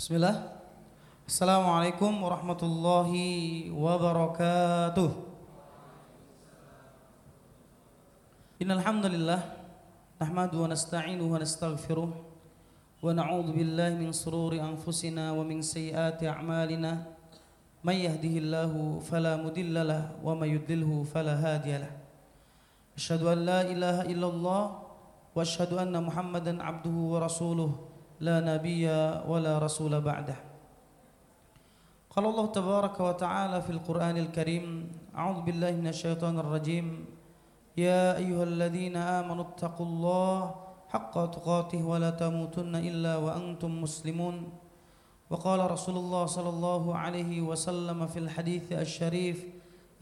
Bismillah. Assalamualaikum warahmatullahi wabarakatuh. Innal hamdalillah nahmadu wa nasta'inuhu wa nastaghfiruh wa na'udzu billahi min sururi anfusina wa min sayyiati a'malina may yahdihillahu fala mudilla lahu wa may yudlilhu fala hadiya lahu. Asyhadu an la ilaha illallah wa asyhadu anna Muhammadan abduhu wa rasuluh nabiyya wa la rasula ba'dah. قال الله تبارك وتعالى في القرآن الكريم أعوذ بالله من الشيطان الرجيم. يا أيها الذين آمنوا اتقوا الله حق تقاته ولا تموتن إلا وأنتم مسلمون. وقال رسول الله صلى الله عليه وسلم في الحديث الشريف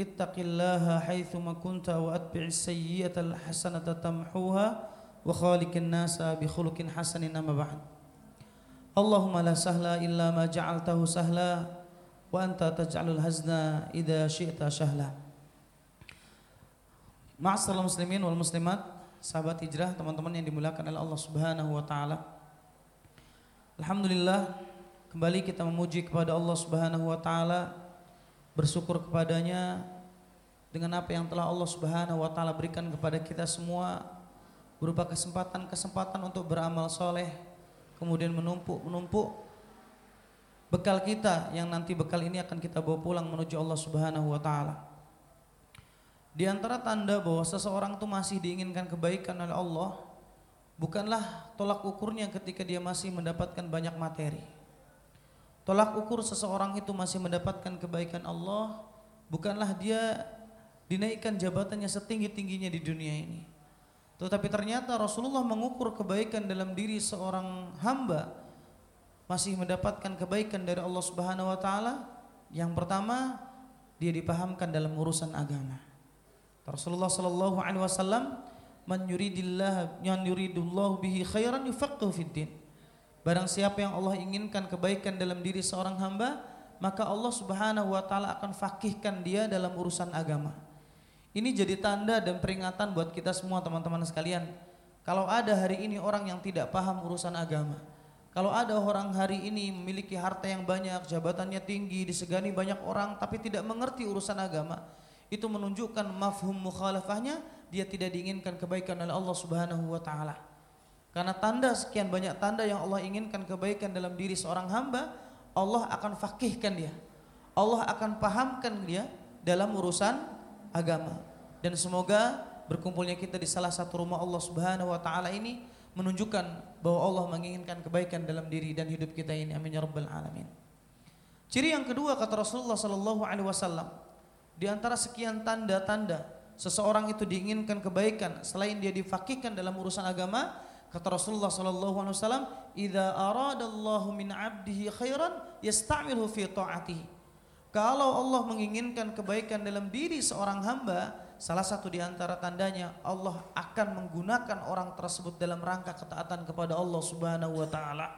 اتق الله حيثما كنت وأتبع السيئة الحسنة تمحوها وخالق الناس بخلق حسن أما بعد. Allahumma la sahla illa ma ja'altahu sahla wa anta taj'alul hazna idha syi'ta shahla. Ma'asal muslimin wal muslimat, sahabat hijrah, teman-teman yang dimuliakan oleh Allah Subhanahu wa taala. Alhamdulillah, kembali kita memuji kepada Allah Subhanahu wa taala, bersyukur kepadanya dengan apa yang telah Allah Subhanahu wa taala berikan kepada kita semua berupa kesempatan-kesempatan untuk beramal soleh kemudian menumpuk-menumpuk bekal kita yang nanti bekal ini akan kita bawa pulang menuju Allah Subhanahu wa taala. Di antara tanda bahwa seseorang itu masih diinginkan kebaikan oleh Allah bukanlah tolak ukurnya ketika dia masih mendapatkan banyak materi. Tolak ukur seseorang itu masih mendapatkan kebaikan Allah bukanlah dia dinaikkan jabatannya setinggi-tingginya di dunia ini. Tetapi ternyata Rasulullah mengukur kebaikan dalam diri seorang hamba masih mendapatkan kebaikan dari Allah Subhanahu wa taala. Yang pertama, dia dipahamkan dalam urusan agama. Rasulullah sallallahu alaihi wasallam man yuridillah man yuridullahu bihi khairan yufaqihu fid din. Barang siapa yang Allah inginkan kebaikan dalam diri seorang hamba, maka Allah Subhanahu wa taala akan fakihkan dia dalam urusan agama. Ini jadi tanda dan peringatan buat kita semua teman-teman sekalian. Kalau ada hari ini orang yang tidak paham urusan agama, kalau ada orang hari ini memiliki harta yang banyak, jabatannya tinggi, disegani banyak orang tapi tidak mengerti urusan agama, itu menunjukkan mafhum mukhalafahnya dia tidak diinginkan kebaikan oleh Allah Subhanahu wa taala. Karena tanda sekian banyak tanda yang Allah inginkan kebaikan dalam diri seorang hamba, Allah akan fakihkan dia. Allah akan pahamkan dia dalam urusan agama. Dan semoga berkumpulnya kita di salah satu rumah Allah Subhanahu wa taala ini menunjukkan bahwa Allah menginginkan kebaikan dalam diri dan hidup kita ini. Amin ya rabbal alamin. Ciri yang kedua kata Rasulullah sallallahu alaihi wasallam, di antara sekian tanda-tanda seseorang itu diinginkan kebaikan selain dia difakihkan dalam urusan agama, kata Rasulullah sallallahu alaihi wasallam, "Idza aradallahu min 'abdihi khairan yasta'milhu fi ta'atihi." Kalau Allah menginginkan kebaikan dalam diri seorang hamba, salah satu di antara tandanya Allah akan menggunakan orang tersebut dalam rangka ketaatan kepada Allah Subhanahu wa taala.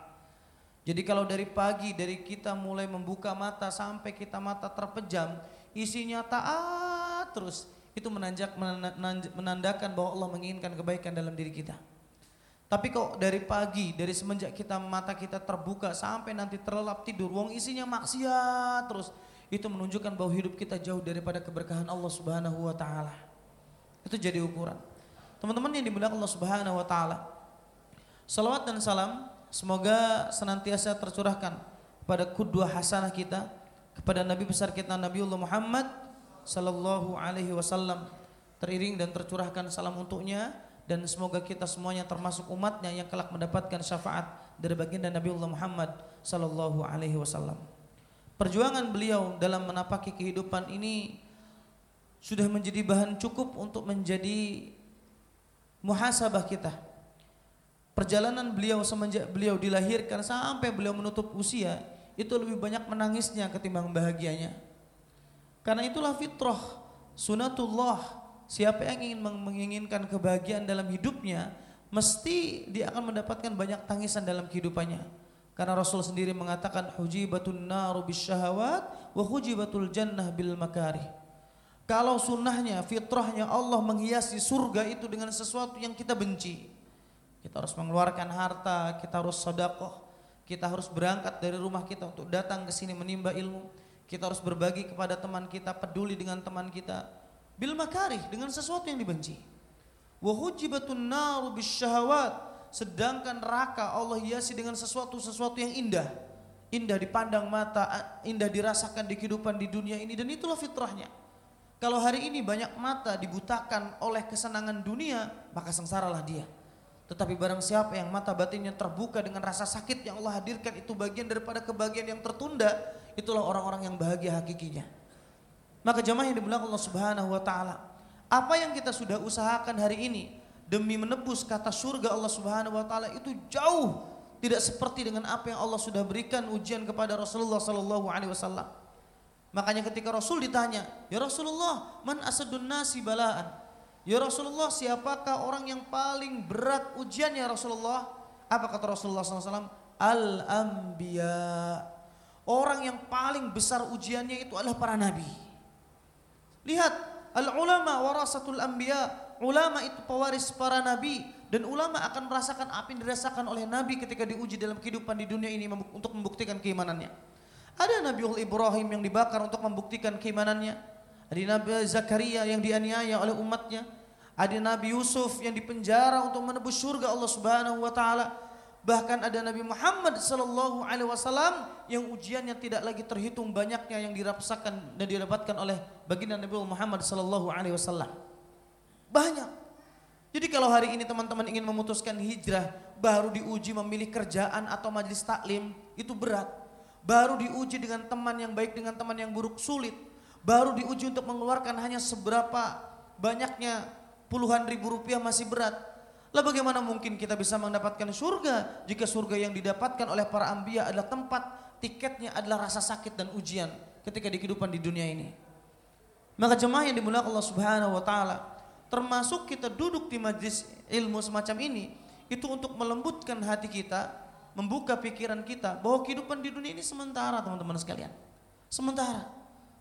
Jadi kalau dari pagi dari kita mulai membuka mata sampai kita mata terpejam, isinya taat terus itu menanjak menandakan bahwa Allah menginginkan kebaikan dalam diri kita. Tapi kok dari pagi, dari semenjak kita mata kita terbuka sampai nanti terlelap tidur, wong isinya maksiat terus, itu menunjukkan bahwa hidup kita jauh daripada keberkahan Allah Subhanahu wa taala. Itu jadi ukuran. Teman-teman yang dimuliakan Allah Subhanahu wa taala. Salawat dan salam semoga senantiasa tercurahkan pada kudua hasanah kita kepada Nabi besar kita Nabiullah Muhammad sallallahu alaihi wasallam teriring dan tercurahkan salam untuknya dan semoga kita semuanya termasuk umatnya yang kelak mendapatkan syafaat dari baginda Nabiullah Muhammad sallallahu alaihi wasallam. Perjuangan beliau dalam menapaki kehidupan ini sudah menjadi bahan cukup untuk menjadi muhasabah kita. Perjalanan beliau semenjak beliau dilahirkan sampai beliau menutup usia itu lebih banyak menangisnya ketimbang bahagianya. Karena itulah fitrah, sunatullah. Siapa yang ingin menginginkan kebahagiaan dalam hidupnya, mesti dia akan mendapatkan banyak tangisan dalam kehidupannya. Karena Rasul sendiri mengatakan hujibatun naru bisyahawat wa hujibatul jannah bil makarih. Kalau sunnahnya, fitrahnya Allah menghiasi surga itu dengan sesuatu yang kita benci. Kita harus mengeluarkan harta, kita harus sedekah, Kita harus berangkat dari rumah kita untuk datang ke sini menimba ilmu. Kita harus berbagi kepada teman kita, peduli dengan teman kita. Bil makarih dengan sesuatu yang dibenci. Wa hujibatun naru bisyahawat. Sedangkan neraka Allah hiasi dengan sesuatu-sesuatu yang indah. Indah dipandang mata, indah dirasakan di kehidupan di dunia ini dan itulah fitrahnya. Kalau hari ini banyak mata dibutakan oleh kesenangan dunia, maka sengsaralah dia. Tetapi barang siapa yang mata batinnya terbuka dengan rasa sakit yang Allah hadirkan itu bagian daripada kebahagiaan yang tertunda, itulah orang-orang yang bahagia hakikinya. Maka jemaah yang dibilang Allah Subhanahu wa taala, apa yang kita sudah usahakan hari ini demi menebus kata surga Allah Subhanahu wa taala itu jauh tidak seperti dengan apa yang Allah sudah berikan ujian kepada Rasulullah sallallahu alaihi wasallam. Makanya ketika Rasul ditanya, "Ya Rasulullah, man asadun nasi balaan?" Ya Rasulullah siapakah orang yang paling berat ujian ya Rasulullah? Apa kata Rasulullah SAW? Al-Anbiya. Orang yang paling besar ujiannya itu adalah para nabi. Lihat, al-ulama warasatul anbiya. Ulama itu pewaris para nabi dan ulama akan merasakan apa yang dirasakan oleh nabi ketika diuji dalam kehidupan di dunia ini untuk membuktikan keimanannya. Ada Nabi Ibrahim yang dibakar untuk membuktikan keimanannya. Ada Nabi Zakaria yang dianiaya oleh umatnya. Ada Nabi Yusuf yang dipenjara untuk menebus surga Allah Subhanahu wa taala. Bahkan ada Nabi Muhammad sallallahu alaihi wasallam yang ujiannya tidak lagi terhitung banyaknya yang dirasakan dan didapatkan oleh baginda Nabi Muhammad sallallahu alaihi wasallam. Banyak. Jadi kalau hari ini teman-teman ingin memutuskan hijrah, baru diuji memilih kerjaan atau majelis taklim, itu berat. Baru diuji dengan teman yang baik dengan teman yang buruk sulit baru diuji untuk mengeluarkan hanya seberapa banyaknya puluhan ribu rupiah masih berat. Lah bagaimana mungkin kita bisa mendapatkan surga jika surga yang didapatkan oleh para ambia adalah tempat tiketnya adalah rasa sakit dan ujian ketika di kehidupan di dunia ini. Maka jemaah yang dimulakan Allah Subhanahu wa taala, termasuk kita duduk di majlis ilmu semacam ini itu untuk melembutkan hati kita, membuka pikiran kita bahwa kehidupan di dunia ini sementara teman-teman sekalian. Sementara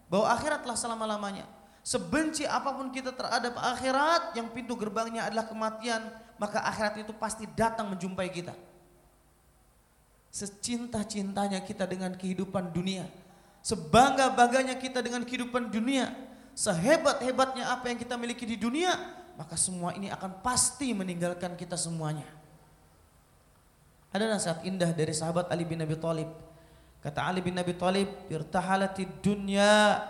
bahwa akhiratlah selama-lamanya. Sebenci apa pun kita terhadap akhirat, yang pintu gerbangnya adalah kematian, maka akhirat itu pasti datang menjumpai kita. Secinta-cintanya kita dengan kehidupan dunia, sebangga-bangganya kita dengan kehidupan dunia, sehebat-hebatnya apa yang kita miliki di dunia, maka semua ini akan pasti meninggalkan kita semuanya. Ada nasihat indah dari sahabat Ali bin Abi Thalib Kata Ali bin Abi Thalib, "Irtahalatid dunya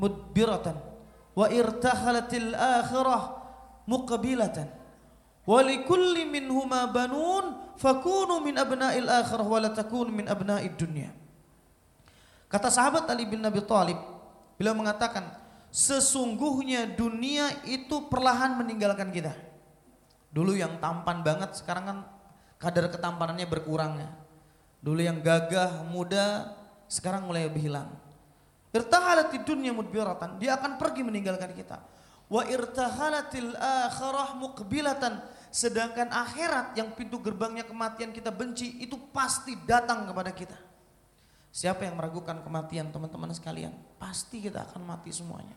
mudbiratan wa irtahalatil akhirah muqbilatan. Wa likulli minhuma banun fakunu min abna'il akhirah wa la takunu min abna'id dunya." Kata sahabat Ali bin Abi Thalib, beliau mengatakan, sesungguhnya dunia itu perlahan meninggalkan kita. Dulu yang tampan banget, sekarang kan kadar ketampanannya berkurang ya Dulu yang gagah, muda, sekarang mulai hilang. Irtahalati dunia mudbiratan, dia akan pergi meninggalkan kita. Wa irtahalatil akhirah muqbilatan, sedangkan akhirat yang pintu gerbangnya kematian kita benci itu pasti datang kepada kita. Siapa yang meragukan kematian teman-teman sekalian? Pasti kita akan mati semuanya.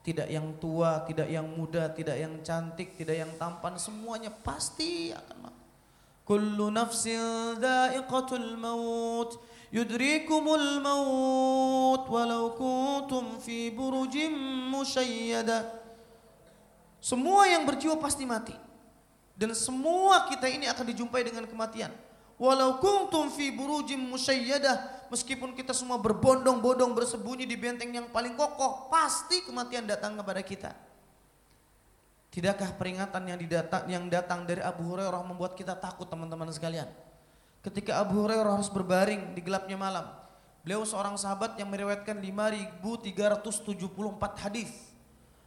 Tidak yang tua, tidak yang muda, tidak yang cantik, tidak yang tampan, semuanya pasti akan mati. Kullu nafsin da'iqatul maut yudrikumul maut walau kuntum fi burujim musyayyada. Semua yang berjiwa pasti mati. Dan semua kita ini akan dijumpai dengan kematian. Walau kuntum fi burujim musyayyadah meskipun kita semua berbondong-bondong bersembunyi di benteng yang paling kokoh, pasti kematian datang kepada kita. Tidakkah peringatan yang didatang yang datang dari Abu Hurairah membuat kita takut teman-teman sekalian? Ketika Abu Hurairah harus berbaring di gelapnya malam, beliau seorang sahabat yang meriwayatkan 5374 hadis.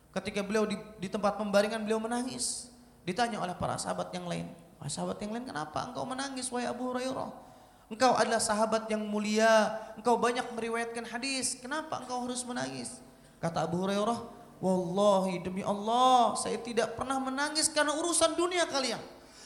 Ketika beliau di, di tempat pembaringan beliau menangis. Ditanya oleh para sahabat yang lain, "Wah, sahabat yang lain kenapa engkau menangis wahai Abu Hurairah?" Engkau adalah sahabat yang mulia, engkau banyak meriwayatkan hadis, kenapa engkau harus menangis? Kata Abu Hurairah, Wallahi demi Allah, saya tidak pernah menangis karena urusan dunia kalian.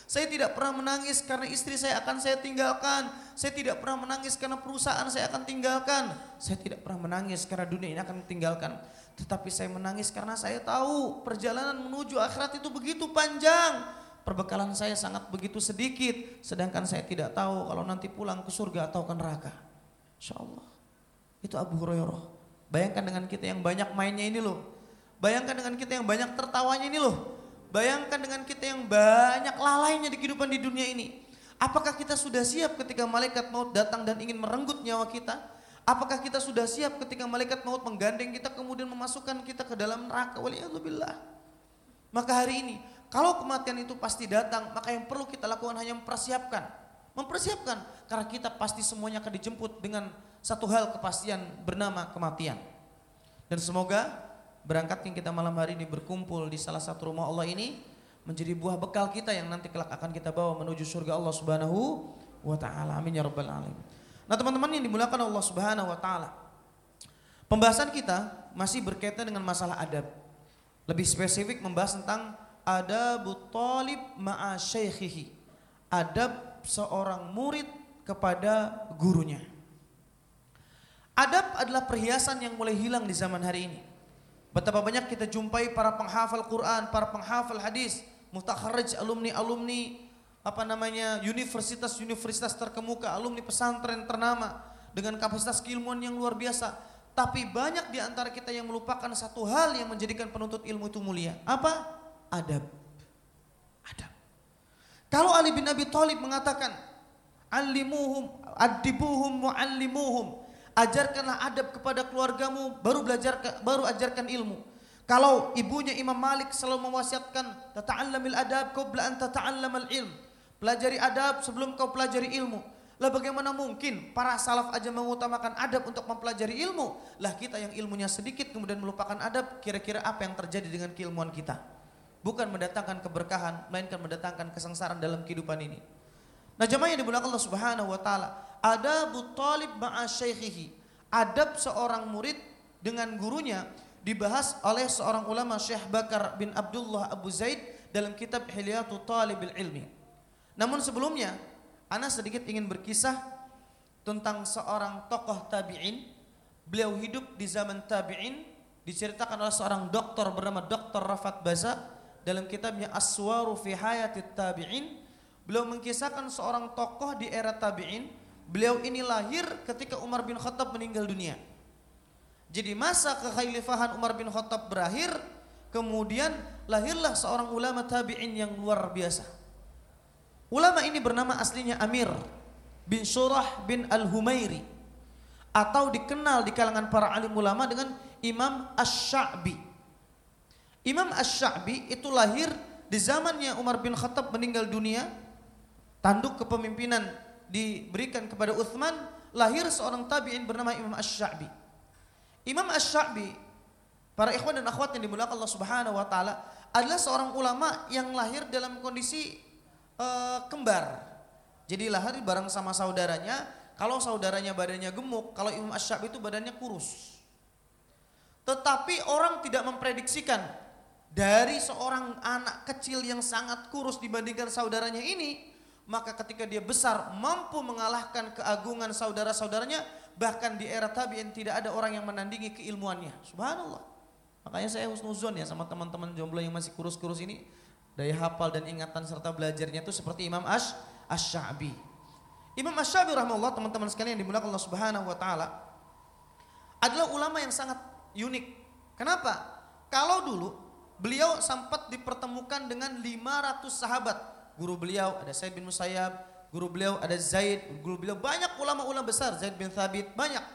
Saya tidak pernah menangis karena istri saya akan saya tinggalkan. Saya tidak pernah menangis karena perusahaan saya akan tinggalkan. Saya tidak pernah menangis karena dunia ini akan tinggalkan. Tetapi saya menangis karena saya tahu perjalanan menuju akhirat itu begitu panjang. Perbekalan saya sangat begitu sedikit, sedangkan saya tidak tahu kalau nanti pulang ke surga atau ke neraka. Insya Allah. Itu Abu Hurairah. Bayangkan dengan kita yang banyak mainnya ini loh. Bayangkan dengan kita yang banyak tertawanya ini loh. Bayangkan dengan kita yang banyak lalainya di kehidupan di dunia ini. Apakah kita sudah siap ketika malaikat maut datang dan ingin merenggut nyawa kita? Apakah kita sudah siap ketika malaikat maut menggandeng kita kemudian memasukkan kita ke dalam neraka? Waliyahzubillah. Maka hari ini kalau kematian itu pasti datang, maka yang perlu kita lakukan hanya mempersiapkan. Mempersiapkan karena kita pasti semuanya akan dijemput dengan satu hal kepastian bernama kematian. Dan semoga berangkatnya kita malam hari ini berkumpul di salah satu rumah Allah ini menjadi buah bekal kita yang nanti kelak akan kita bawa menuju surga Allah Subhanahu wa taala. Amin ya rabbal alamin. Nah teman-teman yang dimuliakan Allah subhanahu wa ta'ala. Pembahasan kita masih berkaitan dengan masalah adab. Lebih spesifik membahas tentang adab talib ma'a. Adab seorang murid kepada gurunya. Adab adalah perhiasan yang mulai hilang di zaman hari ini. Betapa banyak kita jumpai para penghafal Quran, para penghafal hadis, mutakharrij alumni-alumni apa namanya universitas-universitas terkemuka, alumni pesantren ternama dengan kapasitas keilmuan yang luar biasa. Tapi banyak di antara kita yang melupakan satu hal yang menjadikan penuntut ilmu itu mulia. Apa? Adab. Adab. Kalau Ali bin Abi Thalib mengatakan, "Alimuhum, adibuhum, muallimuhum." Ajarkanlah adab kepada keluargamu, baru belajar baru ajarkan ilmu. Kalau ibunya Imam Malik selalu mewasiatkan, "Tata'allamil adab qabla an tata'allamal ilm." Pelajari adab sebelum kau pelajari ilmu. Lah bagaimana mungkin para salaf aja mengutamakan adab untuk mempelajari ilmu? Lah kita yang ilmunya sedikit kemudian melupakan adab, kira-kira apa yang terjadi dengan keilmuan kita? Bukan mendatangkan keberkahan, melainkan mendatangkan kesengsaraan dalam kehidupan ini. Nah jemaah yang dimuliakan Allah Subhanahu wa taala, adab talib ma'a syaikhihi. Adab seorang murid dengan gurunya dibahas oleh seorang ulama Syekh Bakar bin Abdullah Abu Zaid dalam kitab Hilyatul Talibil Ilmi. Namun sebelumnya, Ana sedikit ingin berkisah tentang seorang tokoh tabi'in. Beliau hidup di zaman tabi'in, diceritakan oleh seorang dokter bernama Dr. Rafat Baza dalam kitabnya Aswaru fi Hayati Tabi'in. Beliau mengkisahkan seorang tokoh di era tabi'in. Beliau ini lahir ketika Umar bin Khattab meninggal dunia. Jadi masa kekhalifahan Umar bin Khattab berakhir, kemudian lahirlah seorang ulama tabi'in yang luar biasa Ulama ini bernama aslinya Amir bin Surah bin Al-Humairi atau dikenal di kalangan para alim ulama dengan Imam Ash-Sha'bi. Imam Ash-Sha'bi itu lahir di zamannya Umar bin Khattab meninggal dunia. Tanduk kepemimpinan diberikan kepada Uthman, lahir seorang tabi'in bernama Imam Ash-Sha'bi. Imam Ash-Sha'bi, para ikhwan dan akhwat yang dimulakan Allah Subhanahu wa taala, adalah seorang ulama yang lahir dalam kondisi uh, kembar. Jadi lahir bareng sama saudaranya. Kalau saudaranya badannya gemuk, kalau Imam Asy'ab itu badannya kurus. Tetapi orang tidak memprediksikan dari seorang anak kecil yang sangat kurus dibandingkan saudaranya ini, maka ketika dia besar mampu mengalahkan keagungan saudara-saudaranya, bahkan di era tabi'in tidak ada orang yang menandingi keilmuannya. Subhanallah. Makanya saya husnuzon ya sama teman-teman jomblo yang masih kurus-kurus ini, Daya hafal dan ingatan serta belajarnya itu seperti Imam Ash Ash-Sya'bi. Imam Ash-Sya'bi rahimahullah teman-teman sekalian yang dimulakan Allah Subhanahu wa taala adalah ulama yang sangat unik. Kenapa? Kalau dulu beliau sempat dipertemukan dengan 500 sahabat. Guru beliau ada Said bin Musayyab, guru beliau ada Zaid, guru beliau banyak ulama-ulama besar, Zaid bin Thabit, banyak.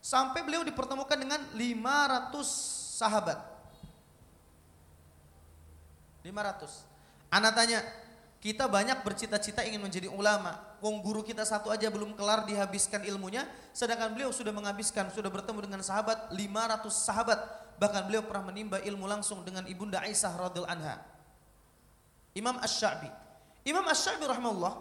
Sampai beliau dipertemukan dengan 500 sahabat. 500. Anak tanya, kita banyak bercita-cita ingin menjadi ulama. Wong guru kita satu aja belum kelar dihabiskan ilmunya, sedangkan beliau sudah menghabiskan, sudah bertemu dengan sahabat 500 sahabat. Bahkan beliau pernah menimba ilmu langsung dengan ibunda Aisyah radhiyallahu anha. Imam Ash-Sya'bi. Imam Ash-Sya'bi rahimahullah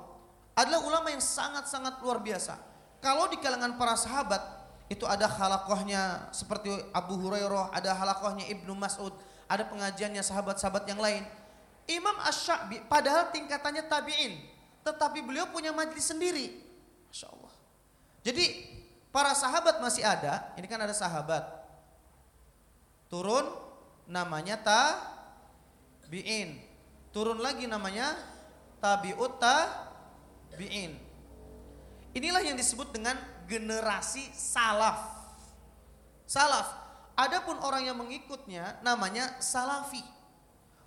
adalah ulama yang sangat-sangat luar biasa. Kalau di kalangan para sahabat itu ada halakohnya seperti Abu Hurairah, ada halakohnya Ibnu Mas'ud, ada pengajiannya sahabat-sahabat yang lain. Imam Ash-Sha'bi padahal tingkatannya tabi'in, tetapi beliau punya majlis sendiri. Masya Allah. Jadi para sahabat masih ada, ini kan ada sahabat. Turun namanya tabi'in. turun lagi namanya tabi'ut tabi'in. Inilah yang disebut dengan generasi salaf. Salaf. Adapun orang yang mengikutnya namanya salafi.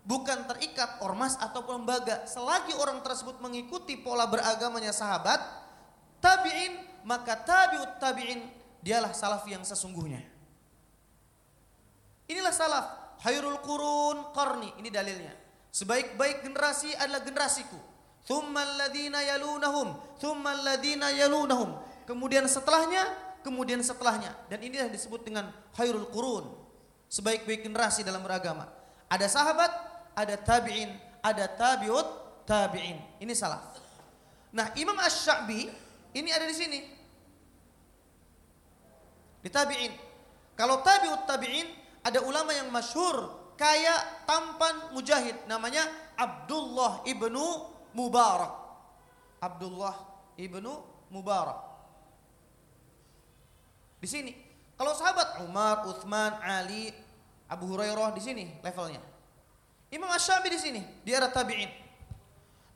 Bukan terikat ormas ataupun lembaga. Selagi orang tersebut mengikuti pola beragamanya sahabat, tabi'in, maka tabi'ut tabi'in dialah salafi yang sesungguhnya. Inilah salaf. Hayrul kurun qarni. Ini dalilnya. Sebaik-baik generasi adalah generasiku. Thumma alladhina yalunahum. Thumma alladhina yalunahum. Kemudian setelahnya, kemudian setelahnya. Dan inilah disebut dengan hayrul kurun. Sebaik-baik generasi dalam beragama. Ada sahabat, ada tabi'in, ada tabi'ut tabi'in. Ini salaf. Nah, Imam Ash-Sya'bi ini ada di sini. Di tabi'in. Kalau tabi'ut tabi'in ada ulama yang masyhur kaya tampan mujahid namanya Abdullah ibnu Mubarak. Abdullah ibnu Mubarak. Di sini. Kalau sahabat Umar, Uthman, Ali, Abu Hurairah di sini levelnya. Imam Asy-Syafi'i di sini, di era tabi'in.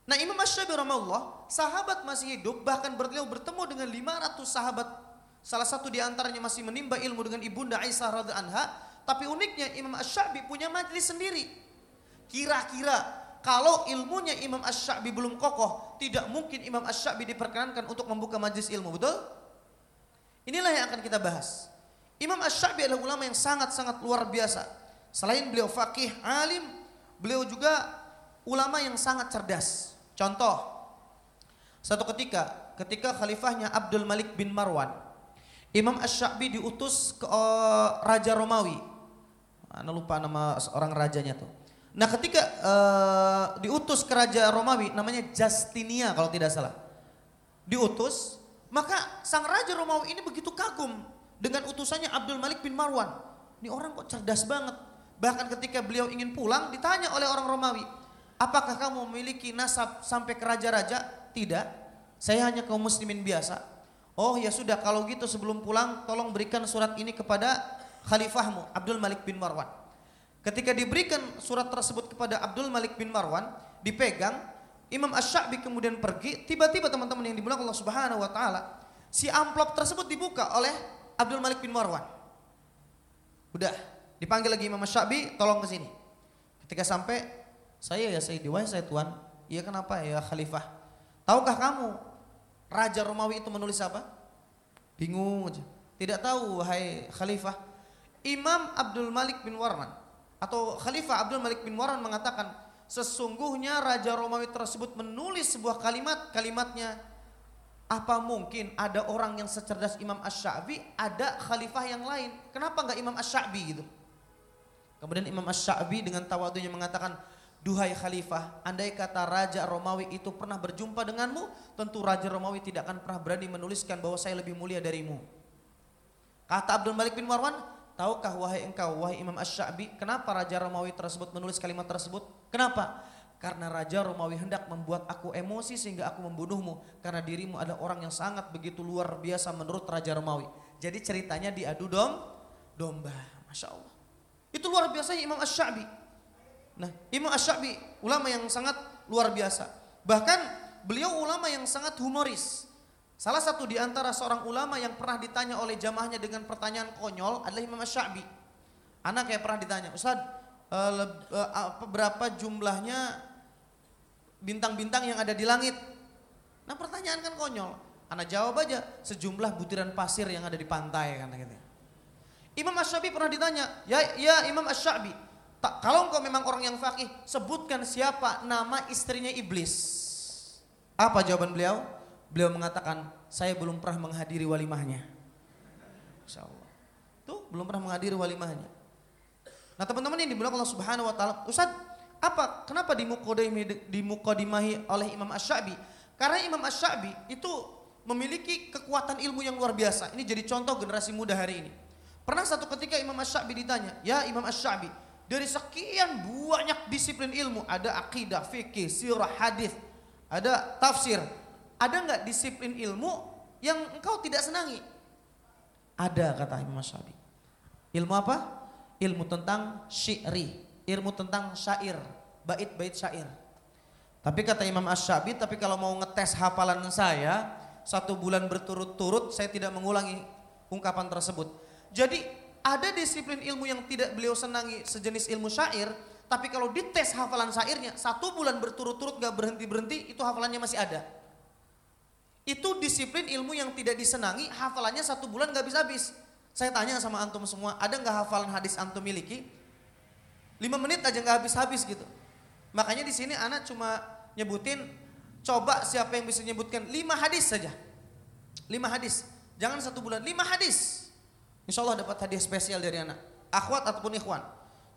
Nah, Imam Asy-Syafi'i rahimahullah, sahabat masih hidup bahkan beliau bertemu dengan 500 sahabat. Salah satu di antaranya masih menimba ilmu dengan ibunda Aisyah radhiyallahu anha tapi uniknya Imam Ash-Sha'bi punya majlis sendiri. Kira-kira kalau ilmunya Imam Ash-Sha'bi belum kokoh, tidak mungkin Imam Ash-Sha'bi diperkenankan untuk membuka majlis ilmu, betul? Inilah yang akan kita bahas. Imam Ash-Sha'bi adalah ulama yang sangat-sangat luar biasa. Selain beliau fakih, alim, beliau juga ulama yang sangat cerdas. Contoh, satu ketika, ketika khalifahnya Abdul Malik bin Marwan, Imam Ash-Sha'bi diutus ke uh, Raja Romawi Anda lupa nama orang rajanya tuh. Nah ketika uh, diutus ke Raja Romawi namanya Justinia kalau tidak salah. Diutus, maka sang Raja Romawi ini begitu kagum dengan utusannya Abdul Malik bin Marwan. Ini orang kok cerdas banget. Bahkan ketika beliau ingin pulang ditanya oleh orang Romawi, apakah kamu memiliki nasab sampai ke raja-raja? Tidak, saya hanya kaum muslimin biasa. Oh ya sudah kalau gitu sebelum pulang tolong berikan surat ini kepada khalifahmu Abdul Malik bin Marwan. Ketika diberikan surat tersebut kepada Abdul Malik bin Marwan, dipegang, Imam Ash-Sha'bi kemudian pergi, tiba-tiba teman-teman yang dimuliakan Allah Subhanahu wa taala, si amplop tersebut dibuka oleh Abdul Malik bin Marwan. Udah, dipanggil lagi Imam Ash-Sha'bi, tolong ke sini. Ketika sampai, saya ya Sayyidi, wahai saya tuan, iya kenapa ya khalifah? Tahukah kamu Raja Romawi itu menulis apa? Bingung aja. Tidak tahu wahai khalifah. Imam Abdul Malik bin Warman atau Khalifah Abdul Malik bin Warman mengatakan sesungguhnya Raja Romawi tersebut menulis sebuah kalimat, kalimatnya apa mungkin ada orang yang secerdas Imam Ash-Sha'bi, ada khalifah yang lain. Kenapa enggak Imam Ash-Sha'bi gitu? Kemudian Imam Ash-Sha'bi dengan tawadunya mengatakan, Duhai khalifah, andai kata Raja Romawi itu pernah berjumpa denganmu, tentu Raja Romawi tidak akan pernah berani menuliskan bahwa saya lebih mulia darimu. Kata Abdul Malik bin Marwan, tahukah wahai engkau, wahai Imam Ash-Sha'bi, kenapa Raja Romawi tersebut menulis kalimat tersebut? Kenapa? Karena Raja Romawi hendak membuat aku emosi sehingga aku membunuhmu. Karena dirimu adalah orang yang sangat begitu luar biasa menurut Raja Romawi. Jadi ceritanya diadu dom, domba. Masya Allah. Itu luar biasanya Imam Ash-Sha'bi. Nah, Imam Ash-Sha'bi ulama yang sangat luar biasa. Bahkan beliau ulama yang sangat humoris. Salah satu di antara seorang ulama yang pernah ditanya oleh jamaahnya dengan pertanyaan konyol adalah Imam Ash-Sha'bi. Anak kayak pernah ditanya, Ustaz, uh, uh, berapa jumlahnya bintang-bintang yang ada di langit? Nah pertanyaan kan konyol. Anak jawab aja, sejumlah butiran pasir yang ada di pantai kan gitu. Imam Ash-Sha'bi pernah ditanya, ya, ya Imam Tak, kalau engkau memang orang yang fakih, sebutkan siapa nama istrinya iblis. Apa jawaban beliau? Beliau mengatakan, saya belum pernah menghadiri walimahnya. Insya Allah. Tuh, belum pernah menghadiri walimahnya. Nah teman-teman yang dimuliakan Allah Subhanahu Wa Taala, Ustaz, apa? Kenapa dimukodimah oleh Imam Ash-Sha'bi? Karena Imam Ash-Sha'bi itu memiliki kekuatan ilmu yang luar biasa. Ini jadi contoh generasi muda hari ini. Pernah satu ketika Imam Ash-Sha'bi ditanya, ya Imam Ash-Sha'bi, dari sekian banyak disiplin ilmu, ada akidah, fikih, sirah, hadis, ada tafsir. Ada nggak disiplin ilmu yang engkau tidak senangi? Ada kata Imam Syafi'i. Ilmu apa? Ilmu tentang syi'ri, ilmu tentang syair. bait-bait syair. Tapi kata Imam Ash-Syabi, tapi kalau mau ngetes hafalan saya, satu bulan berturut-turut saya tidak mengulangi ungkapan tersebut. Jadi ada disiplin ilmu yang tidak beliau senangi sejenis ilmu syair, tapi kalau dites hafalan syairnya, satu bulan berturut-turut gak berhenti-berhenti, itu hafalannya masih ada. Itu disiplin ilmu yang tidak disenangi, hafalannya satu bulan gak habis-habis. Saya tanya sama antum semua, ada nggak hafalan hadis antum miliki? Lima menit aja nggak habis-habis gitu. Makanya di sini anak cuma nyebutin coba siapa yang bisa nyebutkan lima hadis saja. Lima hadis. Jangan satu bulan, lima hadis. Insya Allah dapat hadiah spesial dari anak. Akhwat ataupun ikhwan.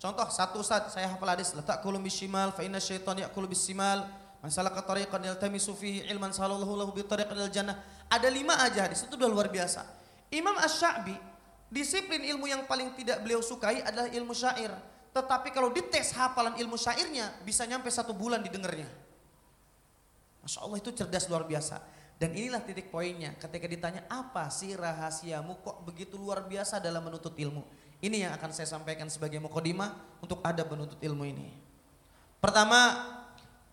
Contoh satu saat saya hafal hadis letak kulum bishimal fa inna syaitan ya'kulu bisimal masalah tariqan yaltamisu fihi ilman sallallahu lahu bi jannah. Ada lima aja hadis itu udah luar biasa. Imam Asy-Sya'bi disiplin ilmu yang paling tidak beliau sukai adalah ilmu syair. Tetapi kalau dites hafalan ilmu syairnya bisa nyampe satu bulan didengarnya. Masya Allah itu cerdas luar biasa. Dan inilah titik poinnya ketika ditanya apa sih rahasiamu kok begitu luar biasa dalam menuntut ilmu. Ini yang akan saya sampaikan sebagai mukodimah untuk ada menuntut ilmu ini. Pertama,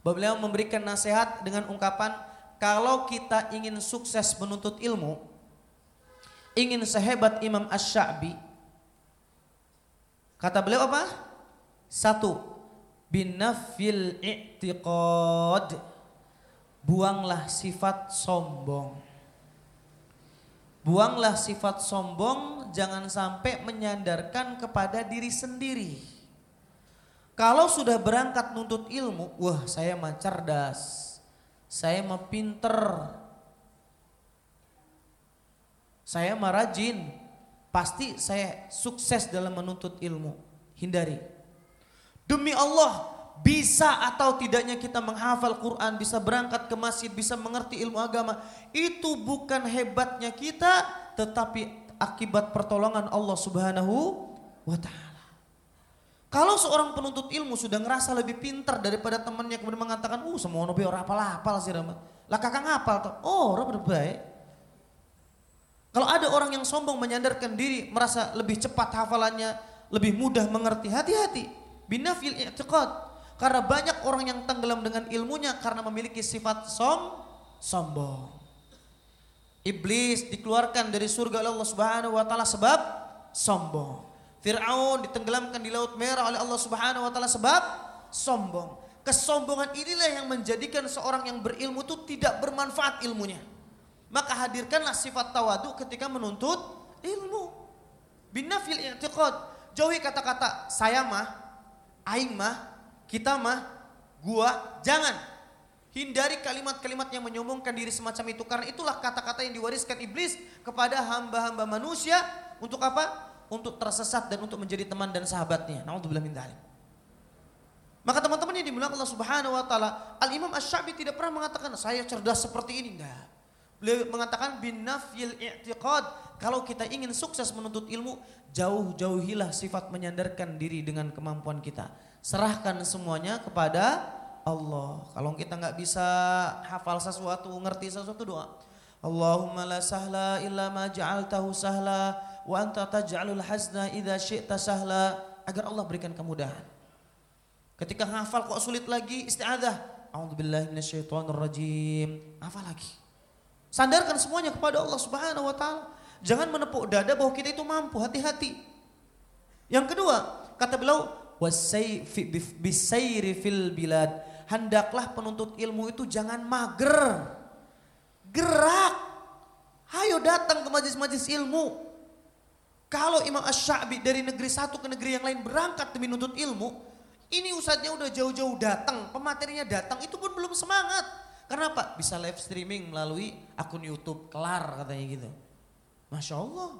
beliau memberikan nasihat dengan ungkapan kalau kita ingin sukses menuntut ilmu, ingin sehebat Imam Ash-Sha'bi, kata beliau apa? Satu, binafil i'tiqad. Buanglah sifat sombong. Buanglah sifat sombong, jangan sampai menyandarkan kepada diri sendiri. Kalau sudah berangkat nuntut ilmu, wah saya mah cerdas, saya mah pinter, saya mah rajin, pasti saya sukses dalam menuntut ilmu. Hindari. Demi Allah, bisa atau tidaknya kita menghafal Quran, bisa berangkat ke masjid, bisa mengerti ilmu agama, itu bukan hebatnya kita, tetapi akibat pertolongan Allah Subhanahu wa taala. Kalau seorang penuntut ilmu sudah ngerasa lebih pintar daripada temannya kemudian mengatakan, "Uh, semua nabi orang apal-apal sih Rama." Lah kakak ngapal tuh. Oh, orang baik. Kalau ada orang yang sombong menyandarkan diri, merasa lebih cepat hafalannya, lebih mudah mengerti, hati-hati binafil i'tiqad. Karena banyak orang yang tenggelam dengan ilmunya karena memiliki sifat som sombong. Iblis dikeluarkan dari surga Allah Subhanahu wa taala sebab sombong. Firaun ditenggelamkan di laut merah oleh Allah Subhanahu wa taala sebab sombong. Kesombongan inilah yang menjadikan seorang yang berilmu itu tidak bermanfaat ilmunya. Maka hadirkanlah sifat tawadu ketika menuntut ilmu. Binafil i'tiqad. Jauhi kata-kata saya mah aing mah, kita mah, gua, jangan. Hindari kalimat-kalimat yang menyombongkan diri semacam itu karena itulah kata-kata yang diwariskan iblis kepada hamba-hamba manusia untuk apa? Untuk tersesat dan untuk menjadi teman dan sahabatnya. Nauzubillah min dzalik. Maka teman-teman yang dimulakan Allah Subhanahu wa taala, Al Imam Asy-Syafi'i tidak pernah mengatakan saya cerdas seperti ini enggak. Beliau mengatakan bin nafil i'tiqad, kalau kita ingin sukses menuntut ilmu, jauh-jauhilah sifat menyandarkan diri dengan kemampuan kita. Serahkan semuanya kepada Allah. Kalau kita nggak bisa hafal sesuatu, ngerti sesuatu doa. Allahumma la sahla illa ma ja'altahu sahla wa anta taj'alul hazna idza syi'ta sahla agar Allah berikan kemudahan. Ketika hafal kok sulit lagi isti'adzah. A'udzubillahi minasyaitonir rajim. Hafal lagi. Sandarkan semuanya kepada Allah Subhanahu wa taala. Jangan menepuk dada bahwa kita itu mampu, hati-hati. Yang kedua, kata beliau, bisairi fil bilad. Hendaklah penuntut ilmu itu jangan mager. Gerak. Ayo datang ke majlis-majlis ilmu. Kalau Imam Ash-Sha'bi dari negeri satu ke negeri yang lain berangkat demi nuntut ilmu, ini ustadznya udah jauh-jauh datang, pematerinya datang, itu pun belum semangat. Kenapa? Bisa live streaming melalui akun YouTube, kelar katanya gitu. Masya Allah.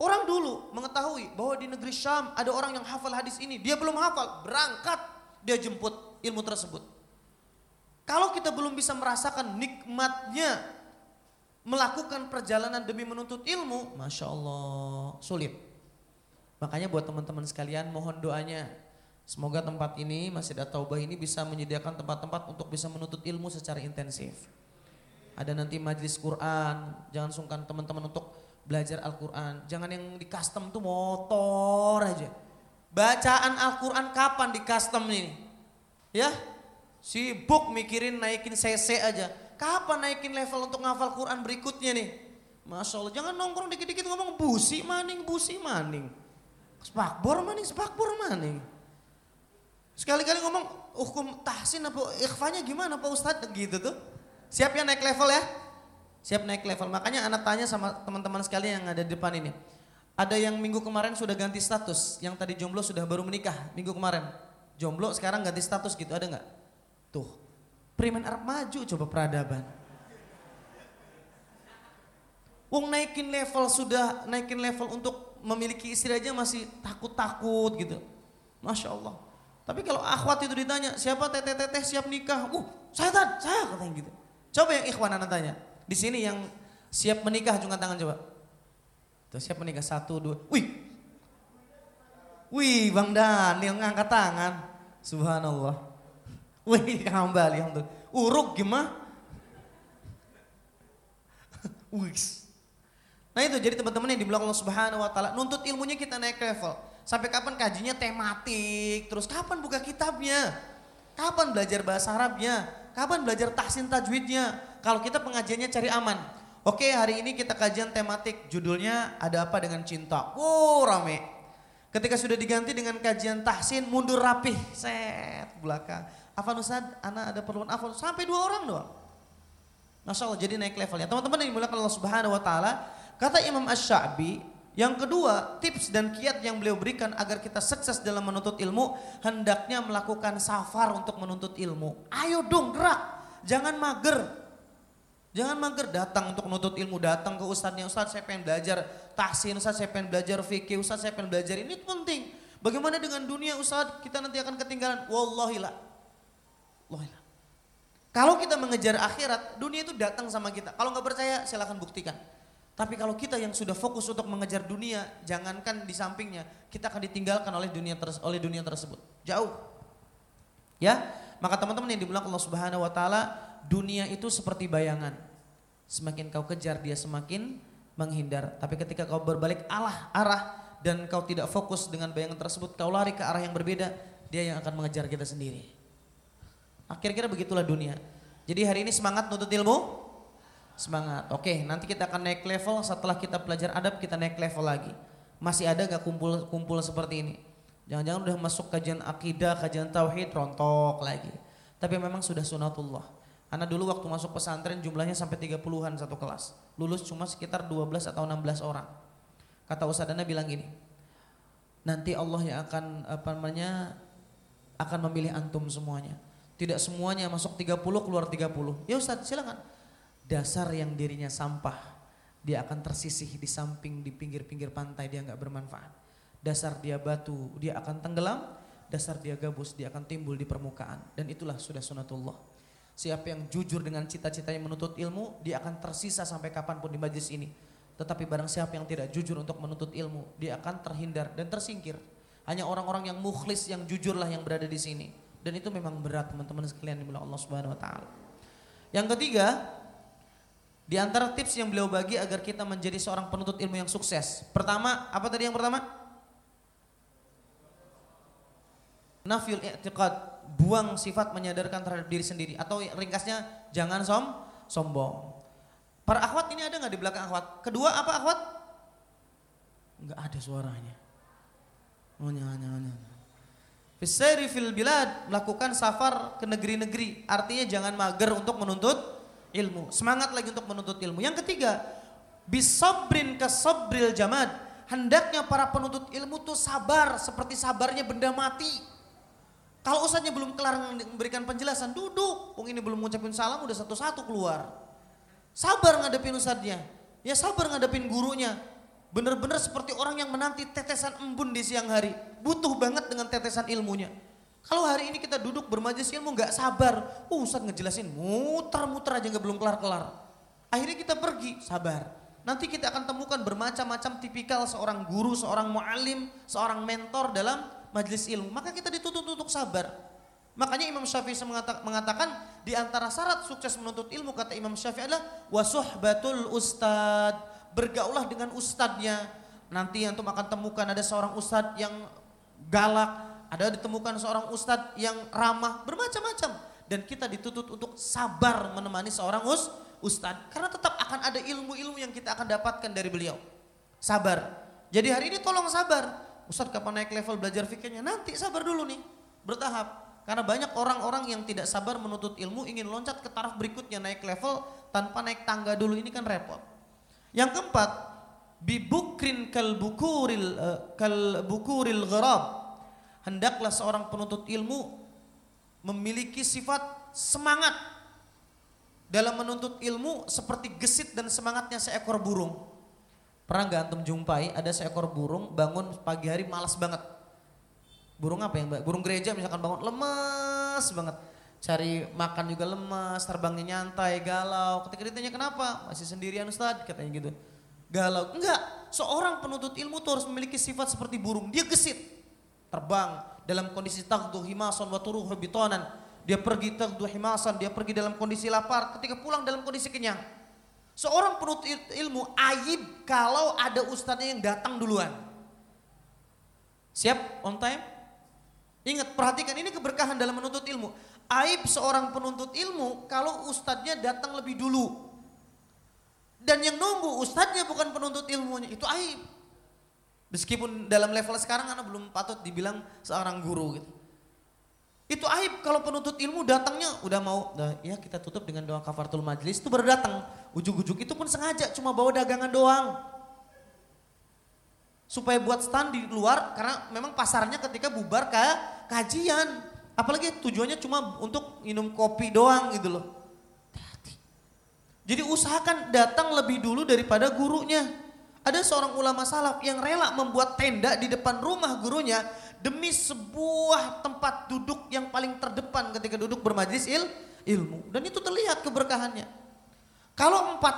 Orang dulu mengetahui bahwa di negeri Syam ada orang yang hafal hadis ini. Dia belum hafal, berangkat dia jemput ilmu tersebut. Kalau kita belum bisa merasakan nikmatnya melakukan perjalanan demi menuntut ilmu, Masya Allah, sulit. Makanya buat teman-teman sekalian mohon doanya. Semoga tempat ini, Masjid At-Taubah ini bisa menyediakan tempat-tempat untuk bisa menuntut ilmu secara intensif ada nanti majlis Quran, jangan sungkan teman-teman untuk belajar Al-Quran. Jangan yang di custom tuh motor aja. Bacaan Al-Quran kapan di custom ini? Ya, sibuk mikirin naikin CC aja. Kapan naikin level untuk ngafal Quran berikutnya nih? Masya Allah, jangan nongkrong dikit-dikit ngomong busi maning, busi maning. Spakbor maning, spakbor maning. Sekali-kali ngomong hukum tahsin apa ikhfanya gimana Pak Ustadz gitu tuh. Siap ya naik level ya? Siap naik level. Makanya anak tanya sama teman-teman sekalian yang ada di depan ini. Ada yang minggu kemarin sudah ganti status, yang tadi jomblo sudah baru menikah minggu kemarin. Jomblo sekarang ganti status gitu, ada nggak? Tuh, Primen Arab maju coba peradaban. Wong naikin level sudah naikin level untuk memiliki istri aja masih takut-takut gitu. Masya Allah. Tapi kalau akhwat itu ditanya siapa teteh teteh siap nikah, uh saya tad, saya katanya gitu. Coba yang ikhwan anak tanya. Di sini yang siap menikah cuma tangan coba. Tuh siap menikah satu dua. Wih, wih Bang Daniel ngangkat tangan. Subhanallah. Wih yang tuh. Uruk gimana? Wih. Nah itu jadi teman-teman yang di belakang Allah Subhanahu wa taala nuntut ilmunya kita naik level. Sampai kapan kajinya tematik? Terus kapan buka kitabnya? Kapan belajar bahasa Arabnya? Kapan belajar tahsin tajwidnya? Kalau kita pengajiannya cari aman. Oke, hari ini kita kajian tematik. Judulnya ada apa dengan cinta? Wow, rame. Ketika sudah diganti dengan kajian tahsin, mundur rapih. Set, belakang. Afan Ustaz, anak ada perluan afan. Sampai dua orang doang. Masya Allah, jadi naik levelnya. Teman-teman yang dimulakan Allah Subhanahu Wa Taala, Kata Imam Ash-Sha'bi, yang kedua, tips dan kiat yang beliau berikan agar kita sukses dalam menuntut ilmu, hendaknya melakukan safar untuk menuntut ilmu. Ayo dong gerak, jangan mager. Jangan mager datang untuk menuntut ilmu, datang ke ustadznya, ustadz saya pengen belajar tahsin, ustadz saya pengen belajar fikih, ustadz saya pengen belajar ini penting. Bagaimana dengan dunia ustadz, kita nanti akan ketinggalan. Wallahi la. Kalau kita mengejar akhirat, dunia itu datang sama kita. Kalau nggak percaya, silahkan buktikan. Tapi kalau kita yang sudah fokus untuk mengejar dunia, jangankan di sampingnya, kita akan ditinggalkan oleh dunia oleh dunia tersebut. Jauh. Ya, maka teman-teman yang dibilang Allah Subhanahu wa taala, dunia itu seperti bayangan. Semakin kau kejar dia semakin menghindar. Tapi ketika kau berbalik arah arah dan kau tidak fokus dengan bayangan tersebut, kau lari ke arah yang berbeda, dia yang akan mengejar kita sendiri. Akhir-akhir begitulah dunia. Jadi hari ini semangat nuntut ilmu, Semangat. Oke, nanti kita akan naik level setelah kita belajar adab kita naik level lagi. Masih ada gak kumpul-kumpul seperti ini? Jangan-jangan udah masuk kajian akidah, kajian tauhid, rontok lagi. Tapi memang sudah sunatullah. Anak dulu waktu masuk pesantren jumlahnya sampai 30-an satu kelas. Lulus cuma sekitar 12 atau 16 orang. Kata Ustadzana bilang gini, nanti Allah yang akan apa namanya akan memilih antum semuanya. Tidak semuanya masuk 30 keluar 30. Ya Ustadz silakan dasar yang dirinya sampah, dia akan tersisih di samping di pinggir-pinggir pantai dia nggak bermanfaat. Dasar dia batu, dia akan tenggelam. Dasar dia gabus, dia akan timbul di permukaan. Dan itulah sudah sunatullah. Siapa yang jujur dengan cita-citanya menuntut ilmu, dia akan tersisa sampai kapan pun di majlis ini. Tetapi barang siapa yang tidak jujur untuk menuntut ilmu, dia akan terhindar dan tersingkir. Hanya orang-orang yang mukhlis, yang jujurlah yang berada di sini. Dan itu memang berat teman-teman sekalian di Allah Subhanahu wa taala. Yang ketiga, di antara tips yang beliau bagi agar kita menjadi seorang penuntut ilmu yang sukses. Pertama, apa tadi yang pertama? Nafil i'tiqad, buang sifat menyadarkan terhadap diri sendiri atau ringkasnya jangan som sombong. Para akhwat ini ada nggak di belakang akhwat? Kedua apa akhwat? Enggak ada suaranya. Oh nyala nyala. Fisairi fil bilad melakukan safar ke negeri-negeri. Artinya jangan mager untuk menuntut ilmu. Semangat lagi untuk menuntut ilmu. Yang ketiga, bisabrin sabril jamad. Hendaknya para penuntut ilmu tuh sabar seperti sabarnya benda mati. Kalau ustaznya belum kelar memberikan penjelasan, duduk. Wong ini belum ngucapin salam udah satu-satu keluar. Sabar ngadepin ustaznya. Ya sabar ngadepin gurunya. Bener-bener seperti orang yang menanti tetesan embun di siang hari. Butuh banget dengan tetesan ilmunya. Kalau hari ini kita duduk bermajelis ilmu nggak sabar, uh, Ustaz ngejelasin muter-muter aja nggak belum kelar-kelar. Akhirnya kita pergi, sabar. Nanti kita akan temukan bermacam-macam tipikal seorang guru, seorang mu'alim, seorang mentor dalam majelis ilmu. Maka kita dituntut untuk sabar. Makanya Imam Syafi'i mengatakan di antara syarat sukses menuntut ilmu kata Imam Syafi'i adalah wasuhbatul ustad. Bergaulah dengan ustadnya. Nanti antum akan temukan ada seorang ustad yang galak, ada ditemukan seorang ustadz yang ramah, bermacam-macam. Dan kita dituntut untuk sabar menemani seorang us, ustadz. Karena tetap akan ada ilmu-ilmu yang kita akan dapatkan dari beliau. Sabar. Jadi hari ini tolong sabar. Ustadz kapan naik level belajar fikirnya? Nanti sabar dulu nih, bertahap. Karena banyak orang-orang yang tidak sabar menuntut ilmu ingin loncat ke taraf berikutnya naik level tanpa naik tangga dulu ini kan repot. Yang keempat, bibukrin kal bukuril uh, kal bukuril gharab hendaklah seorang penuntut ilmu memiliki sifat semangat dalam menuntut ilmu seperti gesit dan semangatnya seekor burung. Pernah gak antum jumpai ada seekor burung bangun pagi hari malas banget. Burung apa yang burung gereja misalkan bangun lemas banget. Cari makan juga lemas, terbangnya nyantai, galau. Ketika ditanya kenapa? Masih sendirian Ustaz katanya gitu. Galau. Enggak, seorang penuntut ilmu tuh harus memiliki sifat seperti burung. Dia gesit terbang dalam kondisi tagdu himasan wa turuhu bitonan. Dia pergi tagdu himasan, dia pergi dalam kondisi lapar, ketika pulang dalam kondisi kenyang. Seorang penuntut ilmu aib kalau ada ustadznya yang datang duluan. Siap on time? Ingat perhatikan ini keberkahan dalam menuntut ilmu. Aib seorang penuntut ilmu kalau ustadznya datang lebih dulu. Dan yang nunggu ustadznya bukan penuntut ilmunya, itu aib. Meskipun dalam level sekarang anak belum patut dibilang seorang guru gitu. Itu aib kalau penuntut ilmu datangnya udah mau, nah, ya kita tutup dengan doa kafaratul majlis itu baru datang. Ujuk-ujuk itu pun sengaja cuma bawa dagangan doang. Supaya buat stand di luar karena memang pasarnya ketika bubar ke kajian. Apalagi tujuannya cuma untuk minum kopi doang gitu loh. Jadi usahakan datang lebih dulu daripada gurunya. Ada seorang ulama salaf yang rela membuat tenda di depan rumah gurunya demi sebuah tempat duduk yang paling terdepan ketika duduk bermajlis il, ilmu. Dan itu terlihat keberkahannya. Kalau empat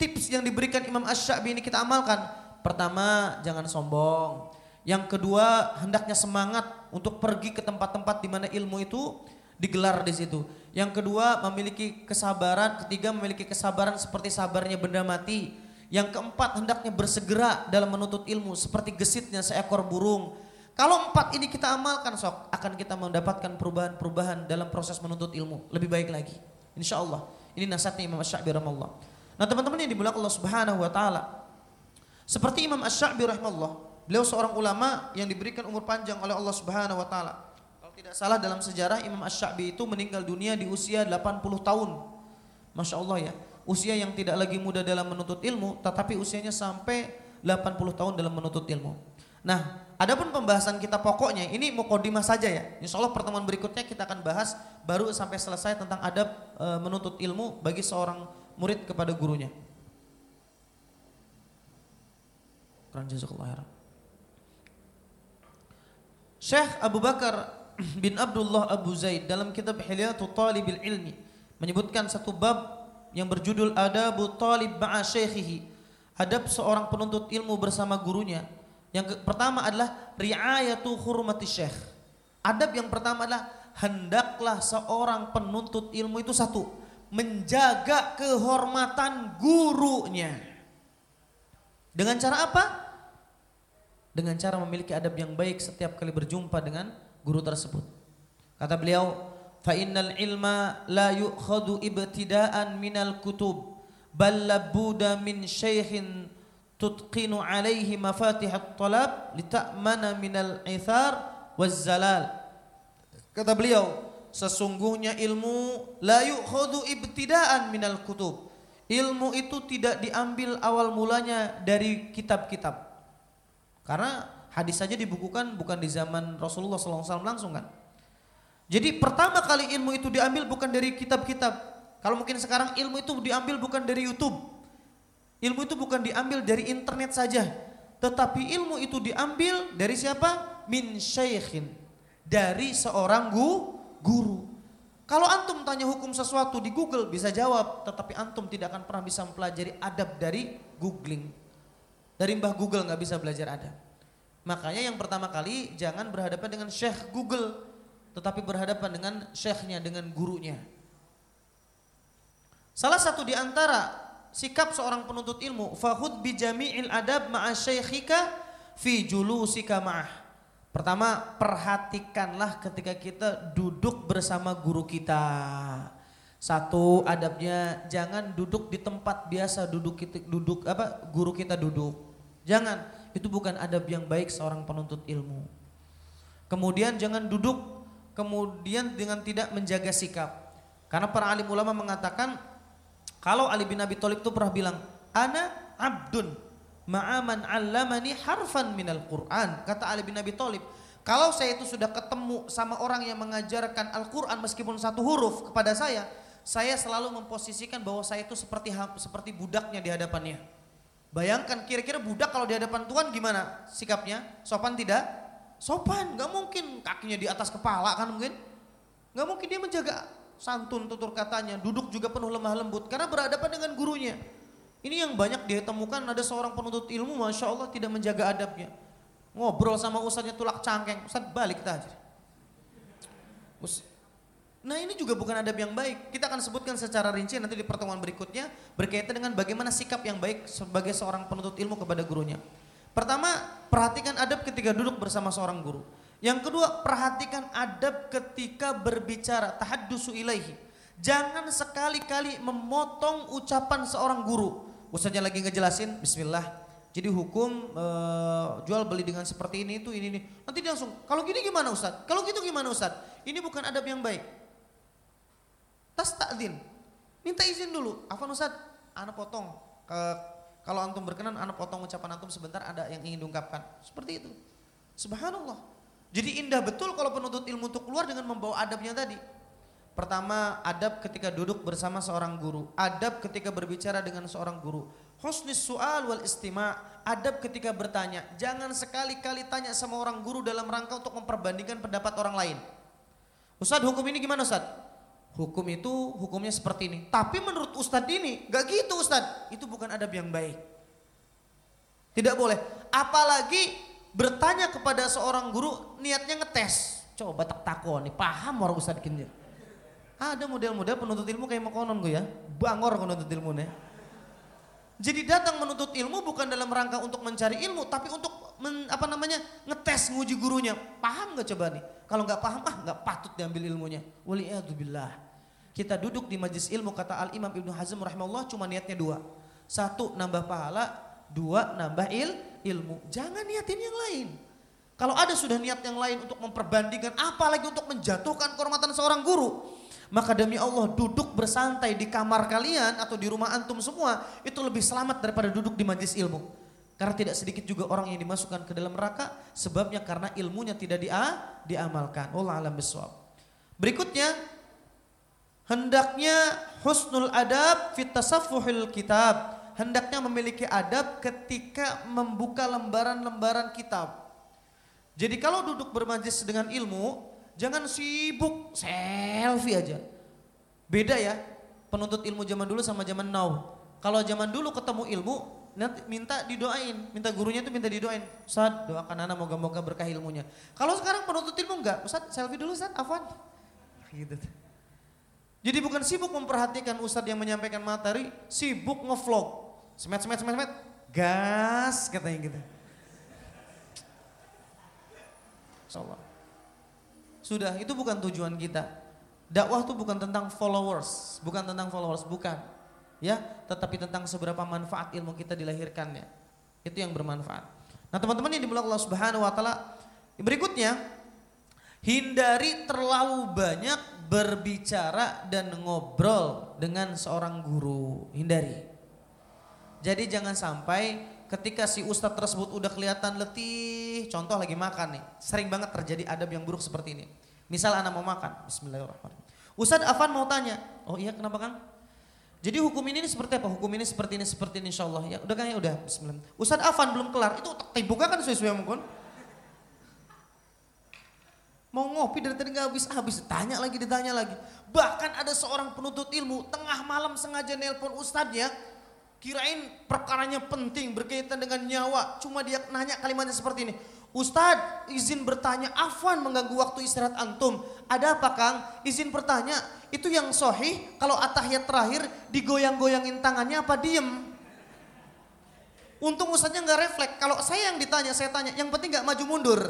tips yang diberikan Imam Ash-Sha'bi ini kita amalkan. Pertama, jangan sombong. Yang kedua, hendaknya semangat untuk pergi ke tempat-tempat di mana ilmu itu digelar di situ. Yang kedua, memiliki kesabaran. Ketiga, memiliki kesabaran seperti sabarnya benda mati yang keempat hendaknya bersegera dalam menuntut ilmu seperti gesitnya seekor burung. Kalau empat ini kita amalkan sok akan kita mendapatkan perubahan-perubahan dalam proses menuntut ilmu lebih baik lagi. Insya Allah. Ini nasihatnya Imam Ash-Sha'bi rahimahullah. Nah teman-teman yang dimulakan Allah subhanahu wa ta'ala. Seperti Imam Ash-Sha'bi rahimahullah. Beliau seorang ulama yang diberikan umur panjang oleh Allah subhanahu wa ta'ala. Kalau tidak salah dalam sejarah Imam Ash-Sha'bi itu meninggal dunia di usia 80 tahun. Masya Allah ya usia yang tidak lagi muda dalam menuntut ilmu, tetapi usianya sampai 80 tahun dalam menuntut ilmu. Nah, adapun pembahasan kita pokoknya ini mukodimah saja ya. Insya Allah pertemuan berikutnya kita akan bahas baru sampai selesai tentang adab e, menuntut ilmu bagi seorang murid kepada gurunya. Syekh Abu Bakar bin Abdullah Abu Zaid dalam kitab Hilyatul Talibil Ilmi menyebutkan satu bab yang berjudul Adabu Talib Ma'a Syekhihi. Adab seorang penuntut ilmu bersama gurunya. Yang ke, pertama adalah riayatu hurmati syekh. Adab yang pertama adalah hendaklah seorang penuntut ilmu itu satu, menjaga kehormatan gurunya. Dengan cara apa? Dengan cara memiliki adab yang baik setiap kali berjumpa dengan guru tersebut. Kata beliau, fa innal ilma la yu'khadu ibtida'an minal kutub bal labuda min shaykhin tutqinu alaihi mafatih at-talab lita'mana minal ithar waz zalal. Kata beliau sesungguhnya ilmu la yu'khadu ibtida'an minal kutub. Ilmu itu tidak diambil awal mulanya dari kitab-kitab karena hadis saja dibukukan bukan di zaman Rasulullah SAW langsung kan jadi pertama kali ilmu itu diambil bukan dari kitab-kitab. Kalau mungkin sekarang ilmu itu diambil bukan dari YouTube. Ilmu itu bukan diambil dari internet saja. Tetapi ilmu itu diambil dari siapa? Min syaikhin. Dari seorang gu, guru. Kalau antum tanya hukum sesuatu di Google bisa jawab. Tetapi antum tidak akan pernah bisa mempelajari adab dari googling. Dari mbah Google nggak bisa belajar adab. Makanya yang pertama kali jangan berhadapan dengan syekh Google tetapi berhadapan dengan syekhnya, dengan gurunya. Salah satu di antara sikap seorang penuntut ilmu, fahud bi jami'il adab ma'a syaikhika fi julusika ma'ah. Pertama, perhatikanlah ketika kita duduk bersama guru kita. Satu adabnya jangan duduk di tempat biasa duduk kita duduk apa guru kita duduk. Jangan, itu bukan adab yang baik seorang penuntut ilmu. Kemudian jangan duduk kemudian dengan tidak menjaga sikap. Karena para alim ulama mengatakan kalau Ali bin Abi Thalib itu pernah bilang, "Ana abdun ma'aman 'allamani harfan minal Qur'an." Kata Ali bin Abi Thalib, kalau saya itu sudah ketemu sama orang yang mengajarkan Al-Qur'an meskipun satu huruf kepada saya, saya selalu memposisikan bahwa saya itu seperti seperti budaknya di hadapannya. Bayangkan kira-kira budak kalau di hadapan Tuhan gimana sikapnya? Sopan tidak? Sopan, nggak mungkin kakinya di atas kepala kan mungkin? Nggak mungkin dia menjaga santun tutur katanya, duduk juga penuh lemah lembut karena berhadapan dengan gurunya. Ini yang banyak ditemukan ada seorang penuntut ilmu Masya Allah tidak menjaga adabnya. Ngobrol sama ustadznya tulak cangkeng, ustadz balik aja. Nah ini juga bukan adab yang baik. Kita akan sebutkan secara rinci nanti di pertemuan berikutnya berkaitan dengan bagaimana sikap yang baik sebagai seorang penuntut ilmu kepada gurunya. Pertama, perhatikan adab ketika duduk bersama seorang guru. Yang kedua, perhatikan adab ketika berbicara, tahaddusu ilaihi. Jangan sekali-kali memotong ucapan seorang guru. Ustaznya lagi ngejelasin, bismillah. Jadi hukum e, jual beli dengan seperti ini itu ini ini. Nanti dia langsung, kalau gini gimana Ustaz? Kalau gitu gimana Ustaz? Ini bukan adab yang baik. Tas takzin. Minta izin dulu. Apa Ustaz? Anak potong. Ke, kalau antum berkenan, anak potong ucapan antum sebentar ada yang ingin diungkapkan. Seperti itu. Subhanallah. Jadi indah betul kalau penuntut ilmu untuk keluar dengan membawa adabnya tadi. Pertama, adab ketika duduk bersama seorang guru. Adab ketika berbicara dengan seorang guru. Husnis su'al wal istima' adab ketika bertanya. Jangan sekali-kali tanya sama orang guru dalam rangka untuk memperbandingkan pendapat orang lain. Ustadz hukum ini gimana Ustadz? Hukum itu hukumnya seperti ini. Tapi menurut Ustadz ini, gak gitu Ustadz. Itu bukan adab yang baik. Tidak boleh. Apalagi bertanya kepada seorang guru niatnya ngetes. Coba tak takon nih, paham orang Ustadz kini. Ada model-model penuntut ilmu kayak konon gue ya, bangor penuntut ilmu nih. Jadi datang menuntut ilmu bukan dalam rangka untuk mencari ilmu, tapi untuk men, apa namanya ngetes nguji gurunya. Paham nggak coba nih? Kalau nggak paham, ah nggak patut diambil ilmunya. Waliyadzubillah. Kita duduk di majlis ilmu kata Al Imam Ibnu Hazm rahimahullah cuma niatnya dua. Satu nambah pahala, dua nambah il, ilmu. Jangan niatin yang lain. Kalau ada sudah niat yang lain untuk memperbandingkan, apalagi untuk menjatuhkan kehormatan seorang guru, maka demi Allah duduk bersantai di kamar kalian atau di rumah antum semua itu lebih selamat daripada duduk di majlis ilmu. Karena tidak sedikit juga orang yang dimasukkan ke dalam neraka sebabnya karena ilmunya tidak dia, diamalkan. Allah alam biswab. Berikutnya hendaknya husnul adab fit tasaffuhil kitab hendaknya memiliki adab ketika membuka lembaran-lembaran kitab. Jadi kalau duduk bermajlis dengan ilmu, jangan sibuk selfie aja. Beda ya, penuntut ilmu zaman dulu sama zaman now. Kalau zaman dulu ketemu ilmu, nanti minta didoain, minta gurunya itu minta didoain. Ustaz, doakan anak moga-moga berkah ilmunya. Kalau sekarang penuntut ilmu enggak, Ustaz selfie dulu Ustaz, afwan. Gitu. Jadi bukan sibuk memperhatikan Ustadz yang menyampaikan materi, sibuk ngevlog. Semet, semet, semet, semet. Gas katanya gitu. Insyaallah. Sudah, itu bukan tujuan kita. Dakwah itu bukan tentang followers, bukan tentang followers, bukan. Ya, tetapi tentang seberapa manfaat ilmu kita dilahirkannya. Itu yang bermanfaat. Nah, teman-teman yang dimulai Allah Subhanahu wa taala, berikutnya hindari terlalu banyak berbicara dan ngobrol dengan seorang guru. Hindari. Jadi jangan sampai ketika si ustadz tersebut udah kelihatan letih, contoh lagi makan nih, sering banget terjadi adab yang buruk seperti ini. Misal anak mau makan, Bismillahirrahmanirrahim. Ustadz Afan mau tanya, oh iya kenapa Kang? Jadi hukum ini, ini seperti apa? Hukum ini seperti ini, seperti ini insya Allah. Ya udah kan ya udah, Bismillah. Ustadz Afan belum kelar, itu tibuka kan sesuai mungkin. Mau ngopi dari tadi nggak habis habis, tanya lagi, ditanya lagi. Bahkan ada seorang penuntut ilmu tengah malam sengaja nelpon ustadznya, Kirain perkaranya penting berkaitan dengan nyawa. Cuma dia nanya kalimatnya seperti ini. Ustadz izin bertanya Afwan mengganggu waktu istirahat antum. Ada apa Kang? Izin bertanya itu yang sohih kalau atahiyat terakhir digoyang-goyangin tangannya apa diem? Untung ustadznya nggak refleks. Kalau saya yang ditanya, saya tanya. Yang penting nggak maju mundur.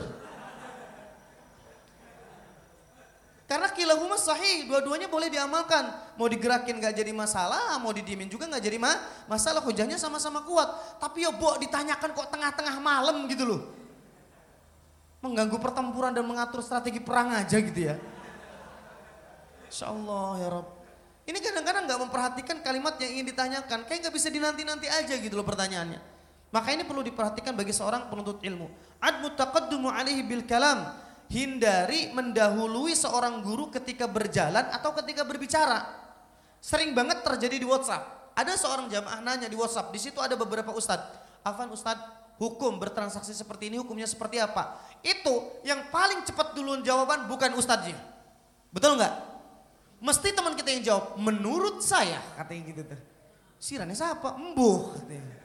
Mah sahih, dua-duanya boleh diamalkan. Mau digerakin nggak jadi masalah, mau didiemin juga nggak jadi ma masalah. Hujahnya sama-sama kuat. Tapi ya Bo ditanyakan kok tengah-tengah malam gitu loh. Mengganggu pertempuran dan mengatur strategi perang aja gitu ya. Insya Allah ya Rob. Ini kadang-kadang nggak memperhatikan kalimat yang ingin ditanyakan. Kayak nggak bisa dinanti-nanti aja gitu loh pertanyaannya. Maka ini perlu diperhatikan bagi seorang penuntut ilmu. Ad mutaqaddumu alaihi bil kalam hindari mendahului seorang guru ketika berjalan atau ketika berbicara. Sering banget terjadi di WhatsApp. Ada seorang jamaah nanya di WhatsApp, di situ ada beberapa ustadz. Afan ustadz, hukum bertransaksi seperti ini hukumnya seperti apa? Itu yang paling cepat duluan jawaban bukan ustadznya. Betul nggak? Mesti teman kita yang jawab, menurut saya katanya gitu tuh. Sirane siapa? Embuh katanya.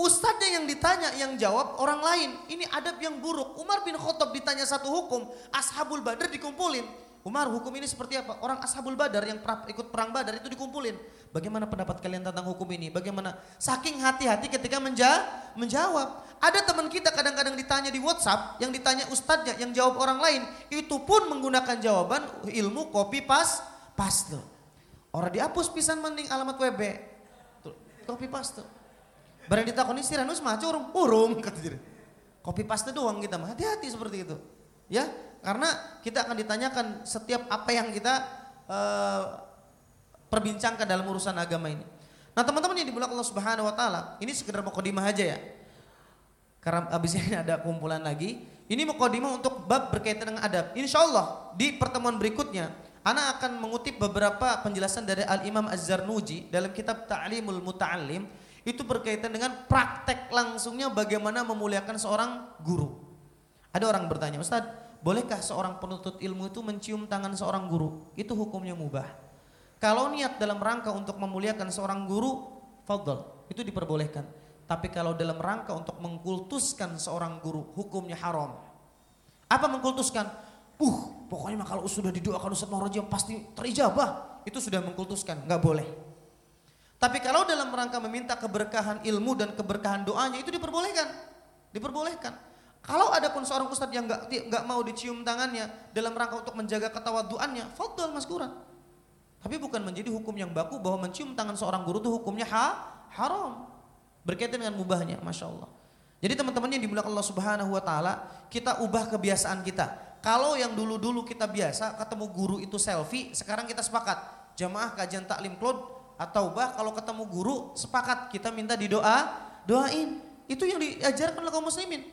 Ustadznya yang ditanya, yang jawab orang lain. Ini adab yang buruk. Umar bin Khattab ditanya satu hukum, Ashabul Badar dikumpulin. Umar hukum ini seperti apa? Orang Ashabul Badar yang ikut perang Badar itu dikumpulin. Bagaimana pendapat kalian tentang hukum ini? Bagaimana? Saking hati-hati ketika menja menjawab. Ada teman kita kadang-kadang ditanya di WhatsApp, yang ditanya ustadznya, yang jawab orang lain. Itu pun menggunakan jawaban ilmu copy pas paste. Orang dihapus pisan mending alamat WB. Copy paste. Barang ditakoni siranus mah curung, urung kata dia. Kopi paste doang kita mah. Hati-hati seperti itu. Ya, karena kita akan ditanyakan setiap apa yang kita uh, perbincangkan dalam urusan agama ini. Nah, teman-teman yang dimulai Allah Subhanahu wa taala, ini sekedar mukadimah aja ya. Karena abis ini ada kumpulan lagi. Ini mukadimah untuk bab berkaitan dengan adab. Insya Allah di pertemuan berikutnya Ana akan mengutip beberapa penjelasan dari Al Imam Az-Zarnuji dalam kitab Ta'limul Muta'allim itu berkaitan dengan praktek langsungnya bagaimana memuliakan seorang guru. Ada orang bertanya, Ustaz, bolehkah seorang penuntut ilmu itu mencium tangan seorang guru? Itu hukumnya mubah. Kalau niat dalam rangka untuk memuliakan seorang guru, fadl, itu diperbolehkan. Tapi kalau dalam rangka untuk mengkultuskan seorang guru, hukumnya haram. Apa mengkultuskan? Uh, pokoknya kalau sudah didoakan Ustaz Maharaji pasti terijabah. Itu sudah mengkultuskan, nggak boleh. Tapi kalau dalam rangka meminta keberkahan ilmu dan keberkahan doanya itu diperbolehkan. Diperbolehkan. Kalau ada pun seorang ustadz yang nggak nggak mau dicium tangannya dalam rangka untuk menjaga ketawaduannya, mas Quran. Tapi bukan menjadi hukum yang baku bahwa mencium tangan seorang guru itu hukumnya ha, haram. Berkaitan dengan mubahnya, masya Allah. Jadi teman-teman yang dimulakan Allah Subhanahu Wa Taala, kita ubah kebiasaan kita. Kalau yang dulu-dulu kita biasa ketemu guru itu selfie, sekarang kita sepakat jamaah kajian taklim cloud atau bah kalau ketemu guru sepakat kita minta didoa doain. Itu yang diajarkan oleh kaum muslimin.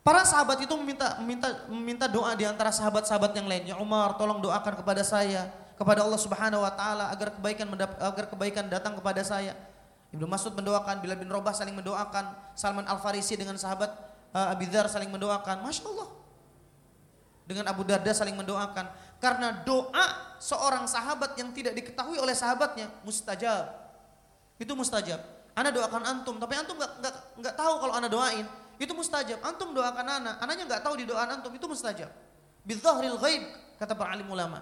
Para sahabat itu meminta meminta meminta doa di antara sahabat-sahabat yang lainnya. Umar tolong doakan kepada saya kepada Allah Subhanahu wa taala agar kebaikan agar kebaikan datang kepada saya. Ibnu Mas'ud mendoakan Bilal bin Rabah saling mendoakan Salman Al Farisi dengan sahabat uh, saling mendoakan. Masya Allah dengan Abu Darda saling mendoakan karena doa seorang sahabat yang tidak diketahui oleh sahabatnya mustajab. Itu mustajab. Anda doakan antum, tapi antum nggak nggak nggak tahu kalau anda doain, itu mustajab. Antum doakan anak, anaknya nggak tahu di doa antum, itu mustajab. Bidzahril ghaib kata para alim ulama.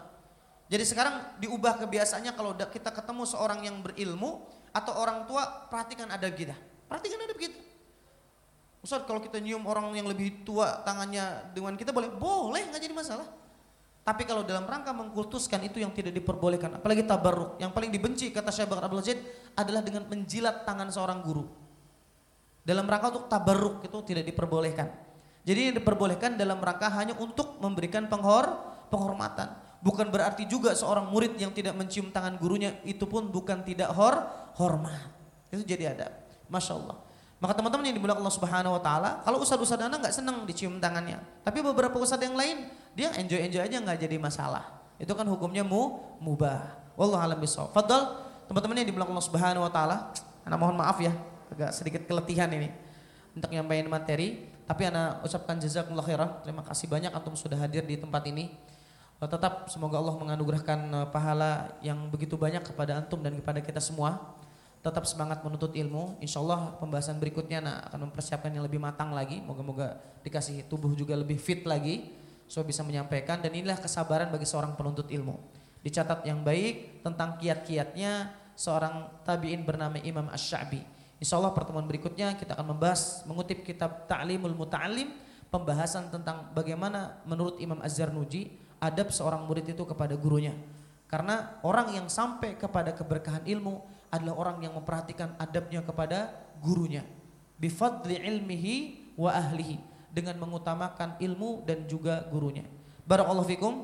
Jadi sekarang diubah kebiasaannya kalau kita ketemu seorang yang berilmu atau orang tua, perhatikan ada kita. Perhatikan ada kita. Ustaz kalau kita nyium orang yang lebih tua tangannya dengan kita boleh? Boleh, nggak jadi masalah. Tapi kalau dalam rangka mengkultuskan itu yang tidak diperbolehkan, apalagi tabarruk. Yang paling dibenci kata Syekh Bakar Abdul Zaid adalah dengan menjilat tangan seorang guru. Dalam rangka untuk tabarruk itu tidak diperbolehkan. Jadi yang diperbolehkan dalam rangka hanya untuk memberikan penghor penghormatan. Bukan berarti juga seorang murid yang tidak mencium tangan gurunya itu pun bukan tidak hor hormat. Itu jadi ada. Masya Allah. Maka teman-teman yang dimuliakan Allah Subhanahu wa taala, kalau ustaz-ustaz Anda nggak senang dicium tangannya. Tapi beberapa ustaz yang lain dia enjoy-enjoy aja nggak jadi masalah. Itu kan hukumnya mu mubah. Wallahu alam bisawab. Fadal, teman-teman yang dimuliakan Allah Subhanahu wa taala, Anda mohon maaf ya, agak sedikit keletihan ini untuk nyampaikan materi, tapi Anda ucapkan jazakumullah khairan. Terima kasih banyak antum sudah hadir di tempat ini. Tetap semoga Allah menganugerahkan eh, pahala yang begitu banyak kepada antum dan kepada kita semua tetap semangat menuntut ilmu. Insya Allah pembahasan berikutnya nah, akan mempersiapkan yang lebih matang lagi. Moga-moga dikasih tubuh juga lebih fit lagi. So bisa menyampaikan dan inilah kesabaran bagi seorang penuntut ilmu. Dicatat yang baik tentang kiat-kiatnya seorang tabi'in bernama Imam Ash-Sha'bi. Insya Allah pertemuan berikutnya kita akan membahas mengutip kitab Ta'limul Muta'alim pembahasan tentang bagaimana menurut Imam Az-Zarnuji adab seorang murid itu kepada gurunya. Karena orang yang sampai kepada keberkahan ilmu adalah orang yang memperhatikan adabnya kepada gurunya. Bifadli ilmihi wa ahlihi dengan mengutamakan ilmu dan juga gurunya. Barakallahu fikum.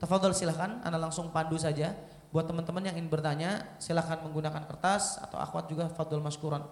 Tafadhol silahkan, Anda langsung pandu saja. Buat teman-teman yang ingin bertanya, silahkan menggunakan kertas atau akhwat juga fadul maskuran.